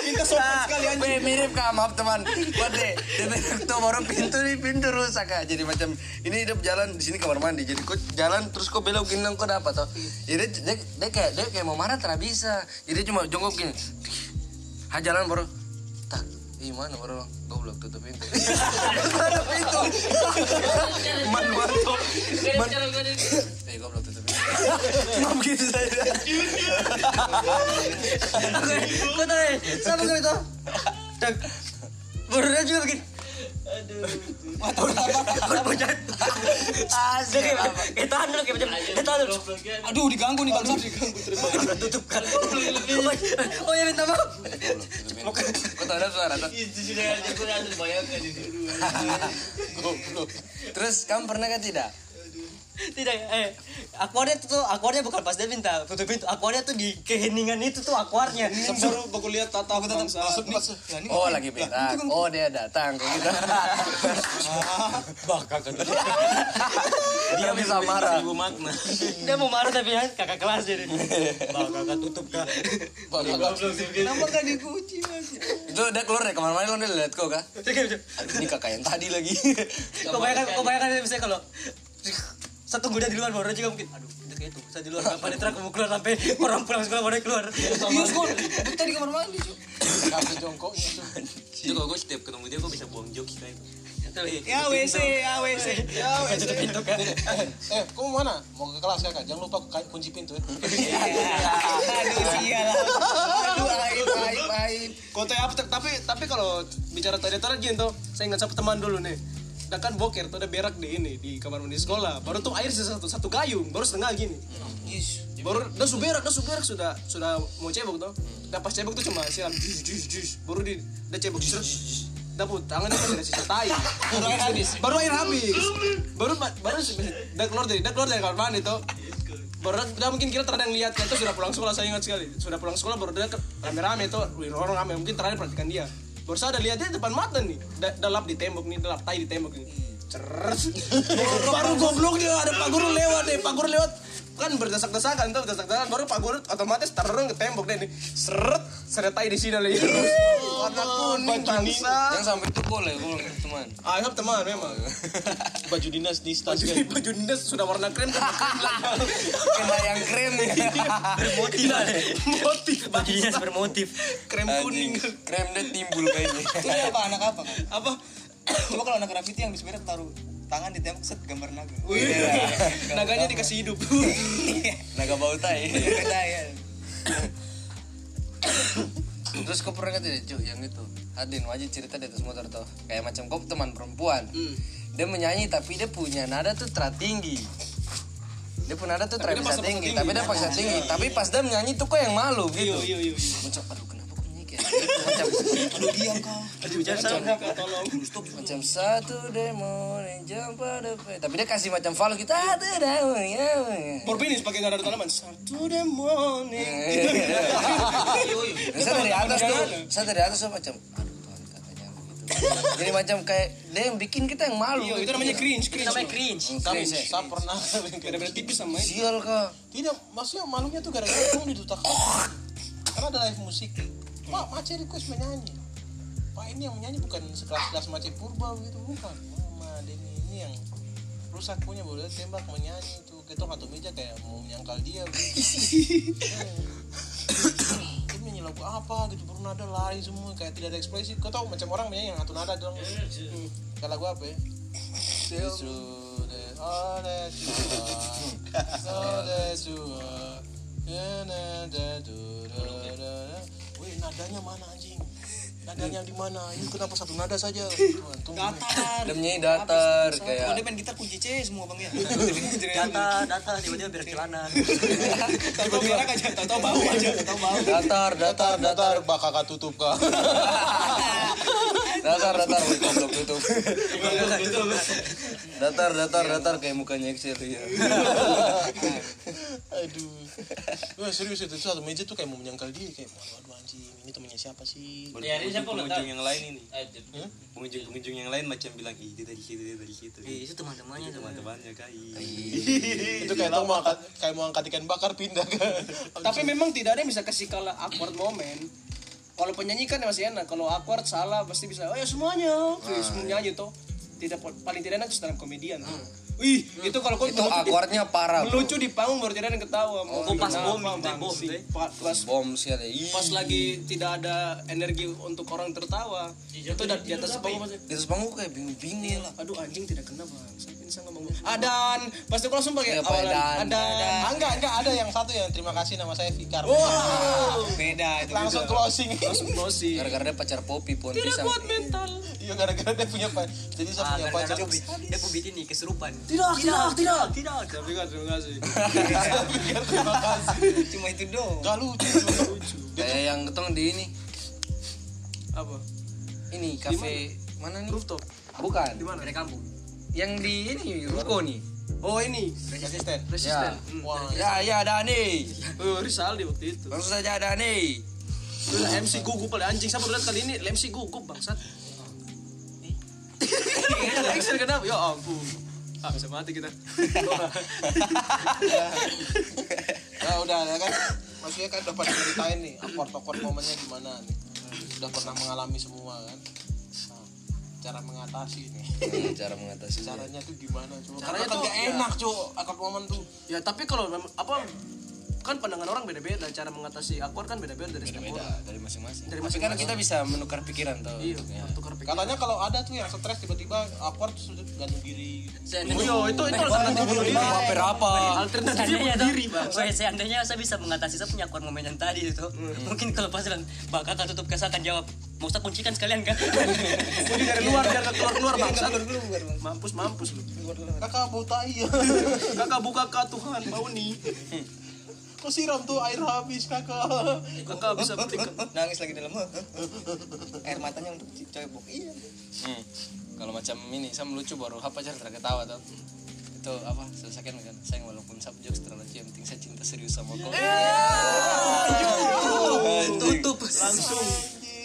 C: Minta sopan sekali anjing.
B: Mirip kak, maaf teman. Wade, dia tuh baru pintu nih pintu rusak kak. Jadi macam ini dia jalan di sini kamar mandi. Jadi kok jalan terus kok belok gini kok dapat toh. Jadi dia, dia, kayak dia kayak mau marah tidak bisa. Jadi cuma jongkok gini. Ha jalan baru Ih mana orang goblok tutup pintu. Tutup pintu. Man bantu. Man. Eh goblok tutup pintu. Cuma begitu saja.
D: Kau tahu? Siapa kau itu? Dan Barunya juga begini. Dulu kayak macam kayak tahan dulu.
C: Aduh diganggu nih bangsa diganggu.
D: Tutup kan. Oh ya minta maaf.
B: Ada suara tuh? Terus kamu pernah kan tidak?
D: Tidak, eh, akuarnya tuh, akuarnya bukan pas dia minta tutup pintu, akuarnya tuh di keheningan itu tuh akuarnya.
C: Baru baru lihat tata bangsa.
B: Oh lagi berak. Oh dia datang kayak gitu. Dia bisa marah.
F: Ibu makna.
D: Dia mau marah tapi ya kakak kelas jadi. Bang kakak tutup kak.
E: Kenapa gak dikunci mas?
B: Itu udah keluar kamar mandi lo udah lihat kok kak. Ini kakak yang tadi lagi.
D: Kau bayangkan, kau bayangkan misalnya kalau satu kuda di luar baru juga mungkin aduh udah kayak itu saya di luar kapan itu aku mau keluar sampai orang pulang sekolah baru keluar
E: Iya skor. Kita di kamar mandi. Cuk.
A: Kasih jongkoknya.
F: Itu kalau gue setiap ketemu dia gue bisa buang jokes kayak itu.
E: Ya WC, ya WC. Ya WC.
D: tutup pintu kan
A: Eh, kamu mana? Mau ke kelas kakak? Jangan lupa ku- kunci pintu ya.
E: Aduh sial. Aduh aib aib aib.
C: Kota apa tapi tapi kalau bicara tadi tadi gitu, saya ingat satu teman dulu nih. Nah kan boker tuh ada berak di ini di kamar mandi sekolah. Baru tuh air sisa satu satu gayung, baru setengah gini. Baru udah su berak, udah su berak sudah sudah mau cebok tuh. Udah pas cebok tuh cuma siram jus jus jus. Baru di udah cebok jus. Dapur tangannya masih ada sisa tai. Baru air habis. Baru air habis. Baru baru udah keluar dari udah keluar dari kamar mandi tuh. Baru udah mungkin kira terada yang lihat itu sudah pulang sekolah saya ingat sekali. Sudah pulang sekolah baru dia ke- rame-rame tuh, orang rame mungkin terada perhatikan dia. Baru ada lihat dia depan mata nih, da, dalap di tembok nih, dalap tai di tembok nih. Ceres. baru goblok dia ada Pak Guru lewat deh, Pak Guru lewat. Kan berdesak-desakan tuh berdesak-desakan. Baru Pak Guru otomatis terorong ke tembok deh nih. Seret. Seret tai di sini lagi warna kuning bangsa.
B: Yang sampai itu boleh boleh teman.
C: ah teman memang.
A: Baju dinas di
C: baju
A: stasiun.
C: baju dinas sudah warna krem dan krem lagi
B: Kena yang krem. Ya.
D: bermotif.
C: Motif
D: bajunya bermotif.
C: Krem kuning.
B: Krem dia timbul kayaknya.
E: Itu apa? Anak apa kan?
C: apa?
E: Coba kalau anak graffiti yang bisa taruh tangan di tembok set gambar naga.
C: Wih, naganya dikasih hidup.
B: Naga bau tai.
E: Beda ya.
B: Terus kau pernah kan tidak cuy yang itu. Adin wajib cerita di atas motor tuh. Kayak macam kau teman perempuan. Dia menyanyi tapi dia punya nada tuh tinggi. Dia punya nada tuh
C: paksa-paksa
B: tinggi,
C: tinggi.
B: Tapi dia paksa tinggi. Tapi pas dia menyanyi tuh kok yang malu gitu.
C: Iya iya
B: Macam aduh kenapa kau nyanyi kayak gitu Macam
E: Aduh diam kau.
C: tolong
B: macam satu demo jam pada Tapi dia kasih macam follow kita Satu demo ya
C: Porbinis pakai nada tanaman satu morning
B: Dan saya dari atas tuh Saya dari atas tuh macam Aduh Jadi macam kayak Dia yang bikin kita yang malu
C: Iya, itu namanya cringe cringe.
D: Namanya cringe.
A: Kami
B: Cringe, ya.
A: saya pernah
C: beda-beda tipis sama itu
B: Sial kak
A: tidak maksudnya malunya tuh gara-gara kamu ditutak karena ada live musik pak Mace request menyanyi. Pak ini yang menyanyi bukan sekelas-kelas Mace Purba gitu bukan. Mama Denny ini yang rusak punya boleh tembak menyanyi itu. Kita satu meja kayak mau menyangkal dia. Gitu. dia menyanyi lagu apa gitu baru nada lari semua kayak tidak ada ekspresi. Kau tahu macam orang menyanyi yang satu nada dong. Kayak lagu apa ya? It's Ya, nadanya mana anjing? Nadanya di mana? Ini kenapa satu nada saja? Tuhan.
E: Datar.
B: Menyanyi datar
E: Kalau
B: Kayak
E: dia main gitar kunci C semua bang ya.
D: data data tiba-tiba berak celana
C: tahu berak aja tahu tahu bau aja tahu bau
B: datar datar datar
A: Datar, bak kakak tutup kak.
B: datar datar goblok tutup datar datar datar kayak mukanya Excel ya
A: Aduh. Wah, serius itu satu meja tuh kayak mau menyangkal dia kayak waduh aduh anjing ini temennya siapa sih?
F: Ya, ini siapa pengunjung yang lain ini. Pengunjung pengunjung yang lain macam bilang ih dia dari situ dia dari situ.
D: Eh, itu teman-temannya
F: Teman-temannya kai.
A: itu kayak mau angkat kayak mau angkat ikan bakar pindah kan.
C: tapi memang tidak ada yang bisa kasih kalah awkward moment. Kalau penyanyi kan masih enak kalau awkward salah pasti bisa oh ya semuanya.
B: Ah,
C: Terus
B: iya.
C: semua nyanyi tuh. Tidak paling tidak enak itu dalam komedian tuh Wih, itu kalau kau
B: itu awkwardnya parah
C: melucu di panggung baru tidak ada yang ketawa. Mau
D: Oh, pas bom, bom,
C: Pas
B: bom sih ada. Ih.
C: pas lagi tidak ada energi untuk orang tertawa. Itu di di atas panggung.
B: di atas panggung kayak bingung-bingung. Lah.
C: Aduh anjing tidak kena bang. Saya bisa ngomong adan! Pasti aku langsung pakai
B: Iya, Pak
C: awalan adan
A: Ah, enggak, enggak. Ada yang satu yang terima kasih nama saya Fikar.
C: wow
E: beda itu
A: Langsung closing.
C: langsung closing.
B: Gara-gara dia pacar popi pohon pisang
C: mental.
A: Iya. Gara-gara dia punya pacar. Jadi saya
D: Ah,
A: punya
D: gara-gara
A: pacar.
D: dia pubit ini keserupan
C: tidak tidak tidak
D: tidak.
C: tapi kan terima kasih.
A: Terima kasih.
E: cuma itu doang.
A: Gak lucu, cuma lucu.
B: kayak yang ketong di ini.
C: Apa?
B: Ini kafe mana? nih?
C: Rooftop.
B: Bukan.
C: Di mana?
D: Dari kampung.
B: Yang di ini ruko nih.
C: Oh ini.
A: Resisten.
C: resisten.
B: Ya.
C: Hmm.
A: Wah,
B: ya ya ada nih.
C: Oh Rizaldi waktu itu.
B: Langsung saja ada nih.
C: Lah MC gugup pada anjing. Siapa lihat kali ini? MC gugup bangsat. Action kenapa ya ampun ah bisa mati kita
A: ya udah ya kan. Maksudnya kan udah pada ceritain nih akord-akord momennya gimana nih. Udah pernah mengalami semua kan. Nah, cara mengatasi nih.
B: Hmm, cara mengatasi
A: Caranya tuh gimana coba?
C: Caranya
A: Karena kan
C: tuh,
A: gak
C: ya.
A: enak coba akord momen tuh.
C: ya tapi kalau apa kan pandangan orang beda-beda cara mengatasi awkward kan beda-beda dari setiap
B: beda
C: orang.
B: dari masing-masing.
C: Dari
B: tapi kan kita bisa menukar pikiran tuh
C: iya
B: untuknya.
C: tukar pikiran.
A: Katanya kalau ada tuh yang stres tiba-tiba awkward terus gantung diri.
C: Oh iya itu itu alternatif bunuh diri
B: apa apa
C: alternatif bunuh
D: tuh,
C: diri bang.
D: Seandainya saya bisa mengatasi saya punya akuan momen yang tadi itu. Mungkin kalau pas bilang bakal tutup kasa akan jawab mau usah kuncikan sekalian kan
C: Kunci dari luar biar gak keluar keluar bang.
E: keluar bang.
C: Mampus mampus lu.
A: Kakak bau tai
C: kakak buka kak Tuhan bau nih
A: Kok siram tuh air habis kakak.
C: kakak bisa petik
E: nangis lagi dalam air matanya untuk cebok. Iya.
B: Hmm. kalau macam ini saya melucu baru apa cara terketawa tuh itu apa selesaikan kan. Sayang walaupun subjek terlalu yang penting saya cinta serius sama kau.
C: Tutup. Langsung.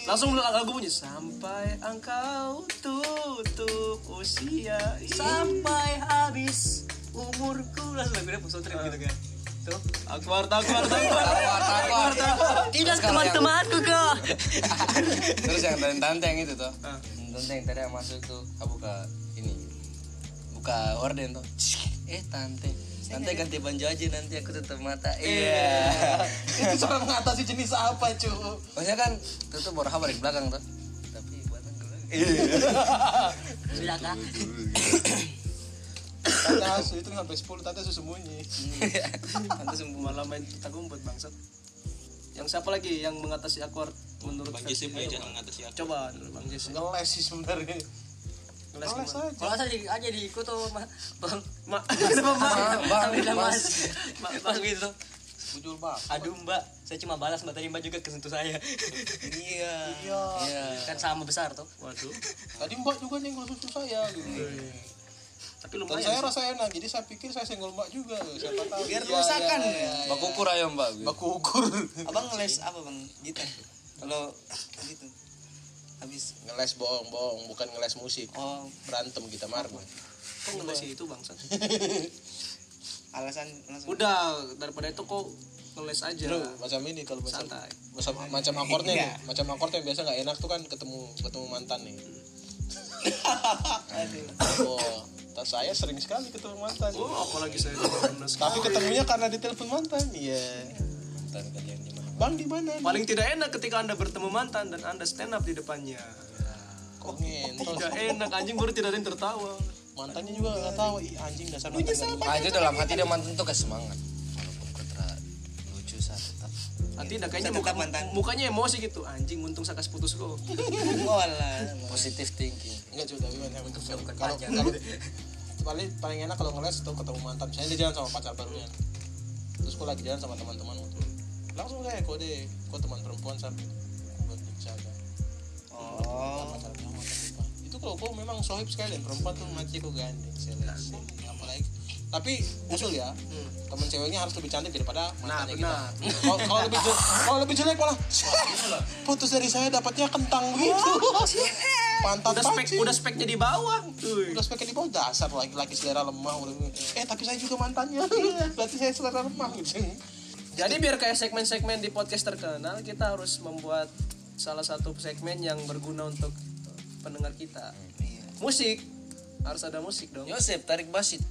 C: Langsung lagu bunyi sampai engkau tutup usia.
D: Sampai habis. Umurku. Langsung lagunya pusat trip gitu kan tuh
C: Akbar Akbar Akbar
D: tidak
B: Sekarang yang-
D: teman-temanku kok.
B: Terus yang tante tante yang itu tuh
C: Ah.
B: tante yang tadi yang masuk tuh aku buka ini. Buka horden tuh eh tante. Tante ganti baju aja nanti aku tutup mata. Iya.
A: Itu cara mengatasi jenis apa cu?
B: maksudnya kan tutup baru kabar di belakang tuh tapi buatan
D: sudah kak
A: Tante asu itu sampai 10 tante asu sembunyi.
C: Nanti semua malam main kita gumpet bangsat. Yang siapa lagi yang mengatasi awkward menurut
F: Bang Jesse punya cara mengatasi aku.
C: coba bang Jesse.
A: Ngeles sih sebenarnya.
C: ngeles
A: Ngeles
C: gimana?
A: aja.
D: kalau saya di- aja diikut tuh ma- bang
C: mak
B: bang mas.
D: Mas mas mas gitu.
A: Bujur bang.
D: aduh mbak. Saya cuma balas mbak tadi mbak juga kesentuh saya.
E: Iya.
A: Iya.
B: iya.
D: Kan sama besar tuh.
C: Waduh.
A: Tadi mbak juga nyenggol susu saya gitu.
C: Tapi
A: Dan
C: lumayan
A: saya rasa enak, jadi saya pikir saya senggol mbak juga. Siapa tahu.
E: Biar
A: Iya,
E: rusakan.
A: iya, iya, iya.
B: baku ukur ayo mbak
A: Baku ukur.
E: abang ngeles apa bang gitar kalau gitu habis
A: Ngeles bohong-bohong, bukan ngeles musik.
E: oh
A: Berantem kita marah.
C: kok ngeles itu bangsat
E: alasan langsung
C: udah daripada itu kok ngeles aja
A: Bro, macam ini kalau macam
C: santai
A: macam, macam akordnya nih,
E: Iya.
A: macam akord yang biasa nggak enak tuh kan ketemu ketemu mantan nih. Oh, tak saya sering sekali ketemu mantan.
C: oh apalagi saya pernah.
A: Tapi ketemunya karena di telepon mantan. Iya.
B: mantan kalian di mana
A: Bang di mana?
C: paling tidak enak ketika anda bertemu mantan dan anda stand up di depannya
A: Kok ngentol?
C: tidak enak anjing baru tidak ada yang tertawa
A: Mantannya juga nggak tahu. Anjing dasar mantan.
B: ah itu dalam hati dia mantan tuh kayak semangat
C: nanti dah kayaknya
E: Saya
C: muka,
E: mantan.
C: mukanya emosi gitu anjing untung saya kasih putus lo
E: walah
B: positive thinking
A: Enggak juga tapi memang kalau kalau paling paling enak kalau ngeles tuh ketemu mantan. Misalnya dia jalan sama pacar barunya. Terus kok lagi jalan sama teman-teman tuh. Langsung kayak kode, kok teman perempuan sampai buat dijaga.
E: oh
A: Pacar kamu. Itu kalau kau memang sohib sekalian perempuan tuh mati kok gandeng seleksi. Tapi usul ya temen ceweknya harus lebih cantik daripada mantannya kita.
C: benar.
A: Kalau kalau lebih jelek, kalau lebih jelek malah. Putus dari saya dapatnya kentang gitu. Pantat
C: udah spek
A: pancing.
C: udah speknya di bawah.
A: Udah speknya di bawah dasar laki-laki selera lemah udah. Eh tapi saya juga mantannya. Berarti saya selera lemah gitu.
C: Jadi biar kayak segmen-segmen di podcast terkenal kita harus membuat salah satu segmen yang berguna untuk pendengar kita.
E: Iya.
C: Musik harus ada musik dong.
B: Yosep tarik basit.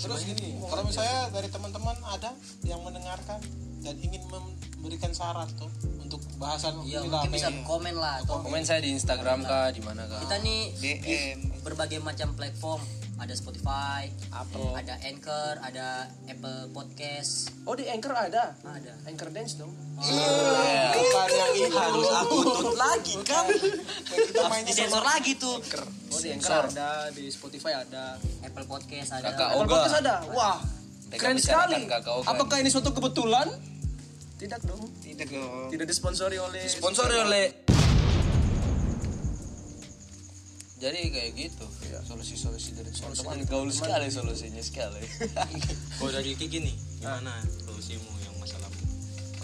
A: Terus gini, kalau misalnya dari teman-teman ada yang mendengarkan dan ingin memberikan saran tuh untuk bahasan
D: Iya,
A: inilah
D: mungkin bisa komen lah atau
B: Komen. saya di Instagram kah, di mana kah?
D: kita nih
E: DM
D: berbagai macam platform ada Spotify, Apple, ada Anchor, ada Apple Podcast,
C: oh di anchor ada?
D: Ada.
C: anchor dance dong.
A: Bukan yang itu.
E: harus aku tuntut lagi kan?
A: Kita mainnya
D: Disensor lagi tuh.
C: oh di anchor ada di Spotify ada.
D: Apple Podcast ada.
B: Kakak
C: Apple
B: Oga.
C: Podcast ada? Wah
B: Mereka
C: keren sekali. apakah ini suatu kebetulan? Tidak dong.
E: Tidak dong.
C: Tidak disponsori oleh
B: Sponsori oleh jadi kayak gitu. Solusi-solusi dari teman-teman. Gaul sekali solusinya sekali.
F: Kalau dari Kiki nih gimana solusimu yang masalah?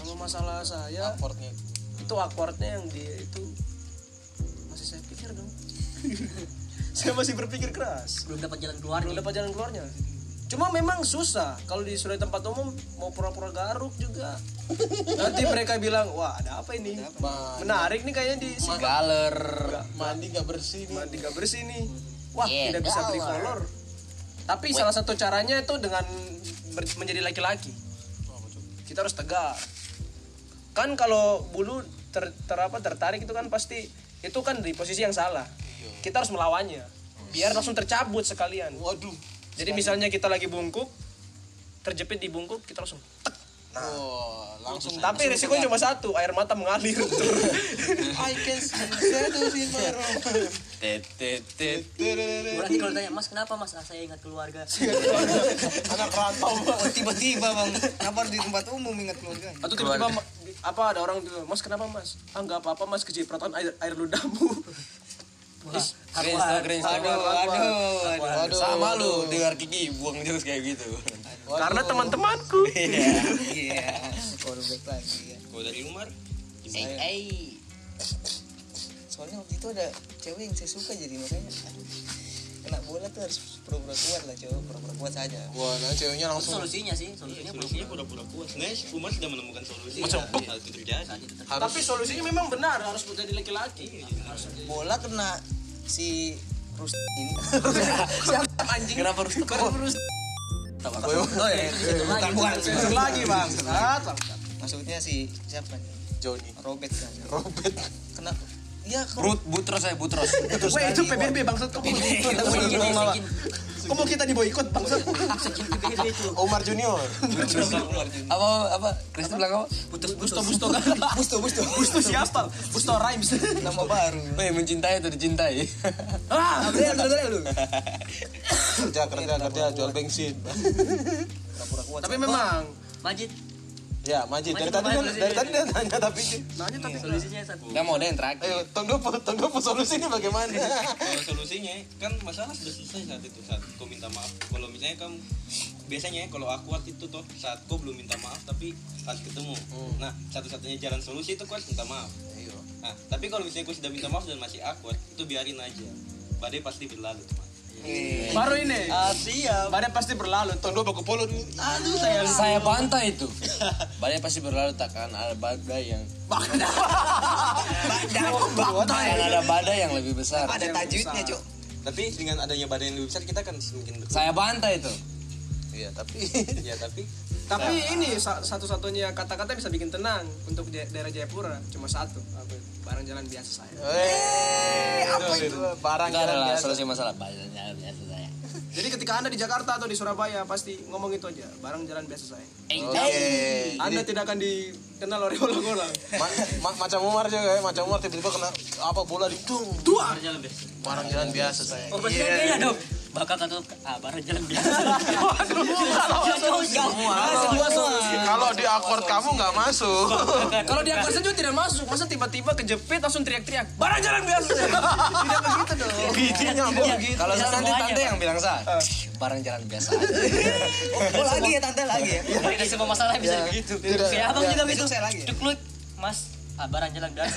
C: Kalau masalah saya
A: Supportnya.
C: itu awkwardnya yang dia itu masih saya pikir dong. Saya masih berpikir keras.
D: Belum dapat jalan
C: belum
D: keluarnya.
C: dapat jalan keluarnya cuma memang susah. Kalau di sudah tempat umum mau pura-pura garuk juga. Nanti mereka bilang wah ada apa ini? Menarik nih kayaknya di sini
B: galer.
A: Mandi gak bersih nih.
C: mandi gak bersih nih. Wah
D: Yeah,
C: tidak bisa beli kolor tapi salah satu caranya itu dengan menjadi laki-laki. Kita harus tegar kan kalau bulu ter, ter- apa, tertarik itu kan pasti itu kan di posisi yang salah. Kita harus melawannya. Biar langsung tercabut sekalian.
A: Waduh.
C: Jadi misalnya kita lagi bungkuk terjepit di bungkuk kita langsung tek.
A: Wah, langsung
C: tapi resikonya cuma satu air mata mengalir.
A: I can seduce in my room.
B: tet tet tet
D: Nanti kalau tanya, Mas kenapa Mas? Ah, saya ingat keluarga.
A: Anak rantau.
E: Oh, tiba-tiba bang. Kenapa di tempat umum ingat keluarga?
C: Atau tiba-tiba apa ada orang mas kenapa mas? Ah nggak apa-apa mas kecipratan air air ludamu
B: tuh cringe tuh.
E: aduh aduh aduh
B: sama lu dengar Kiki buang jokes kayak gitu.
C: Karena teman-temanku.
E: Iya iya. Callback lagi ya.
F: Kalau dari Umar
D: Eh, eh.
E: soalnya waktu itu ada cewek yang saya suka jadi makanya. Aduh kena bola tuh harus pura-pura kuat lah cowok. Pura-pura kuat saja.
A: Wah, nah ceweknya
D: Itu
A: langsung
D: solusinya sih, solusinya belum.
F: solusinya pura-pura kuat. sebenarnya Umar sudah menemukan solusi. Saat itu terjadi.
C: Tapi solusinya memang benar harus menjadi laki-laki.
E: Bola kena si Rus ini.
B: Kenapa harus
E: oh ya bukan bukan
C: Sensor lagi bang.
E: Maksudnya si siapa
A: Johnny.
E: Robert kan?
A: Robert.
E: kena iya kok.
B: Brut, butros saya butros.
C: Weh itu PBB bangsat. Kamu
E: kita mau apa?
D: sekin,
C: kamu kita diboikot bangsat?
D: Itu.
A: Omar Junior.
B: apa apa? Kristi bilang apa?
C: Busto busto busto. Kan
E: busto busto.
C: Busto siapa? Busto rhymes.
E: Nama baru.
B: Weh mencintai atau dicintai?
C: Ah!
E: Gabriel Gabriel lu.
A: Kerja kerja kerja jual bensin.
C: tapi memang
D: Majid,
A: Ya, Majid. Dari tadi kan-
D: solusinya.
A: dari tadi dia tanya tapi
C: nanya tapi
D: solusinya satu.
B: Kita mau deh yang terakhir.
A: Ayo, tong dopo, tong dopo solusi ini bagaimana?
F: kalau solusinya kan masalah sudah selesai saat itu saat kau minta maaf. Kalau misalnya kamu biasanya kalau awkward itu toh saat kau belum minta maaf tapi harus ketemu. Nah satu-satunya jalan solusi itu kau harus minta maaf. Nah tapi kalau misalnya kau sudah minta maaf dan masih awkward itu biarin aja. Badai pasti berlalu teman
C: baru ini?
E: Ah siap.
C: Badai pasti berlalu.
A: Ke polo dulu.
C: aduh. Saya
B: saya bantah itu. Badai pasti berlalu takkan ada badai yang takkan ada badai yang lebih besar.
E: Ada tajwidnya cok
F: tapi dengan adanya badai yang lebih besar kita kan semakin dekat
B: saya bantah itu.
A: Iya, tapi
F: ya tapi
C: Tapi ini sa- satu-satunya kata-kata yang bisa bikin tenang untuk daerah Jayapura cuma satu, apa? barang jalan biasa saya.
A: eh apa itu? Barang
B: itu adalah
A: biasa.
B: solusi masalah badai biasa saya
C: Jadi ketika anda di Jakarta atau di Surabaya pasti ngomong itu aja, barang jalan biasa saya.
A: Oke.
C: Anda tidak akan dikenal oleh orang-orang.
A: Ma- ma- macam Umar juga ya, macam Umar tiba-tiba kena apa bola di dung.
C: Dua.
D: Jalan biasa.
A: Barang jalan biasa saya.
D: Oh, pasti kayaknya dong. Bakal kata ah barang jalan biasa.
A: Kalau di akord kamu nggak masuk.
C: Kalau di akar saja tidak masuk, masa tiba-tiba kejepit langsung teriak-teriak, barang jalan biasa. tidak begitu dong.
A: Bijinya mau gitu.
B: kalau
D: Tidak
B: saya nanti tante yang bilang sah barang jalan biasa
E: oh lagi ya tante lagi ya
D: Dari semua masalah bisa begitu.
A: Tidak.
D: Kayak abang juga begitu.
E: saya lagi ya?
D: Mas, ah barang jalan biasa.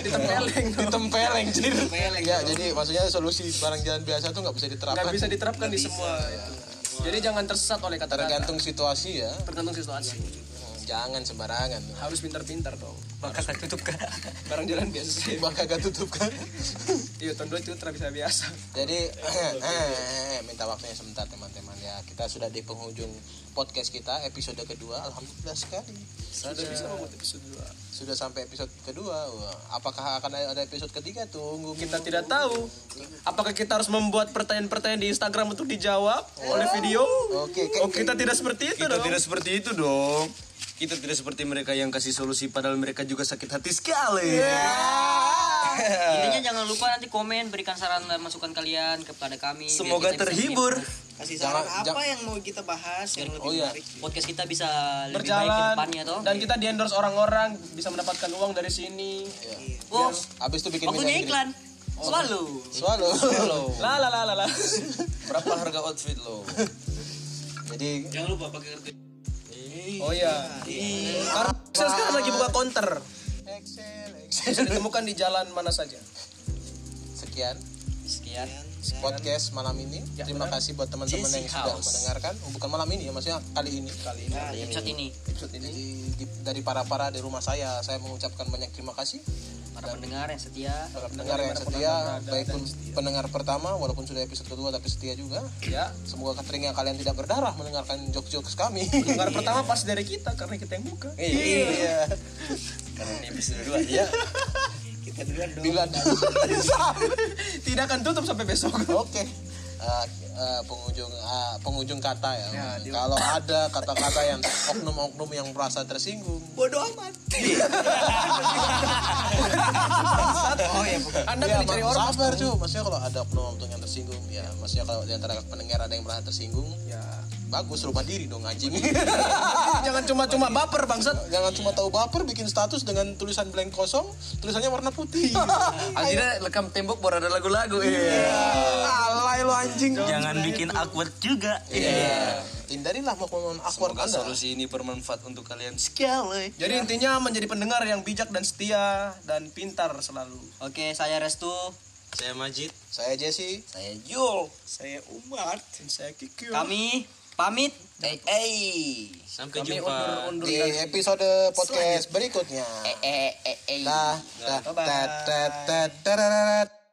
C: Ditempeleng.
A: Ditempeleng jadi. Ya, jadi maksudnya solusi barang jalan biasa tuh nggak bisa diterapkan.
C: Nggak bisa diterapkan di semua. itu. Jadi jangan tersesat oleh kata-kata.
A: tergantung situasi ya
C: Tergantung situasi.
A: Hmm, jangan sembarangan
C: Harus pintar-pintar dong.
D: maka saya tutup kan
C: Barang jalan biasa.
A: maka gak tutup kan
C: Iya, tahun dua itu bisa biasa.
A: jadi minta waktunya sebentar teman-teman ya kita sudah di penghujung podcast kita episode kedua alhamdulillah sekali
C: Sudah bisa membuat episode dua.
A: Sudah sampai episode kedua Wah, apakah akan ada episode ketiga tunggu
C: Kita tidak tahu. Apakah kita harus membuat pertanyaan-pertanyaan di Instagram untuk dijawab oleh video?
A: oke
C: Oh, kita tidak seperti itu
B: Kita
C: dong.
B: tidak seperti itu dong. Kita tidak seperti mereka yang kasih solusi padahal mereka juga sakit hati sekali.
D: intinya jangan lupa nanti komen berikan saran dan masukan kalian kepada kami
B: Semoga
D: kita bisa
E: kasih
A: Jangan-
E: saran apa
A: jangan-
E: yang mau kita bahas yang lebih
A: Oh, iya.
E: menarik
D: podcast kita bisa lebih baik ke
C: Berjalan
D: depannya toh
C: dan kita di endorse orang-orang bisa mendapatkan uang dari sini.
D: oh
A: habis itu bikin
D: waktunya iklan selalu
A: selalu
C: La la la la la.
B: Berapa harga outfit lo?
A: jadi
F: Jangan lupa pakai kartu.
C: Oh iya. Karena saya sekarang lagi buka counter.
A: Excel
C: Bisa ditemukan di jalan mana saja.
A: sekian
D: sekian
A: podcast malam ini. Terima kasih buat teman-teman yang sudah mendengarkan. Oh, bukan malam ini ya maksudnya kali ini. Kali ini.
D: Di episode ini.
A: Jadi di- dari para para di rumah saya saya mengucapkan banyak terima kasih.
D: Para pendengar yang setia.
A: Para pendengar yang setia baik pun pendengar pertama walaupun sudah episode kedua tapi setia juga.
C: Ya.
A: semoga telinga kalian tidak berdarah mendengarkan jokes-jokes kami.
C: Dengar pertama pas dari kita karena kita yang buka.
A: iya.
B: Karena ini episode 2 ya.
E: duluan dong.
A: Bila
C: Tidak akan tutup sampai besok.
A: oke. Eh, eh, pengunjung eh, pengunjung kata ya, kalau ada kata-kata yang oknum-oknum yang merasa tersinggung.
E: Bodoh amat. Oh ya
C: Anda
A: ya,
C: kan
A: ma-
C: orang.
A: sabar cuy maksudnya kalau ada oknum-oknum yang tersinggung ya maksudnya kalau di antara pendengar ada yang merasa tersinggung
C: Ya.
A: Bagus rumah diri dong anjing
C: Jangan cuma-cuma baper bangsat.
A: jangan cuma tahu baper bikin status dengan tulisan blank kosong tulisannya warna putih
B: Akhirnya lekam tembok baru ada lagu-lagu. Iya.
A: alay lo anjing
D: jangan bikin awkward juga
A: Iya. hindarilah momen awkward
B: Semoga
A: anda
B: solusi ini bermanfaat untuk kalian sekali.
C: Jadi intinya menjadi pendengar yang bijak dan setia dan pintar selalu.
D: oke saya Restu
F: Saya Majid.
A: saya Jesse
B: Saya Jul.
E: saya umat
C: Dan saya Kikyo.
D: kami pamit.
B: Eh, eh.
F: Sampai
C: Kami
F: jumpa
C: undur, undur
A: di episode podcast berikutnya.
B: Eh, eh, eh, eh.
A: Dah, dah, dah, dah, dah.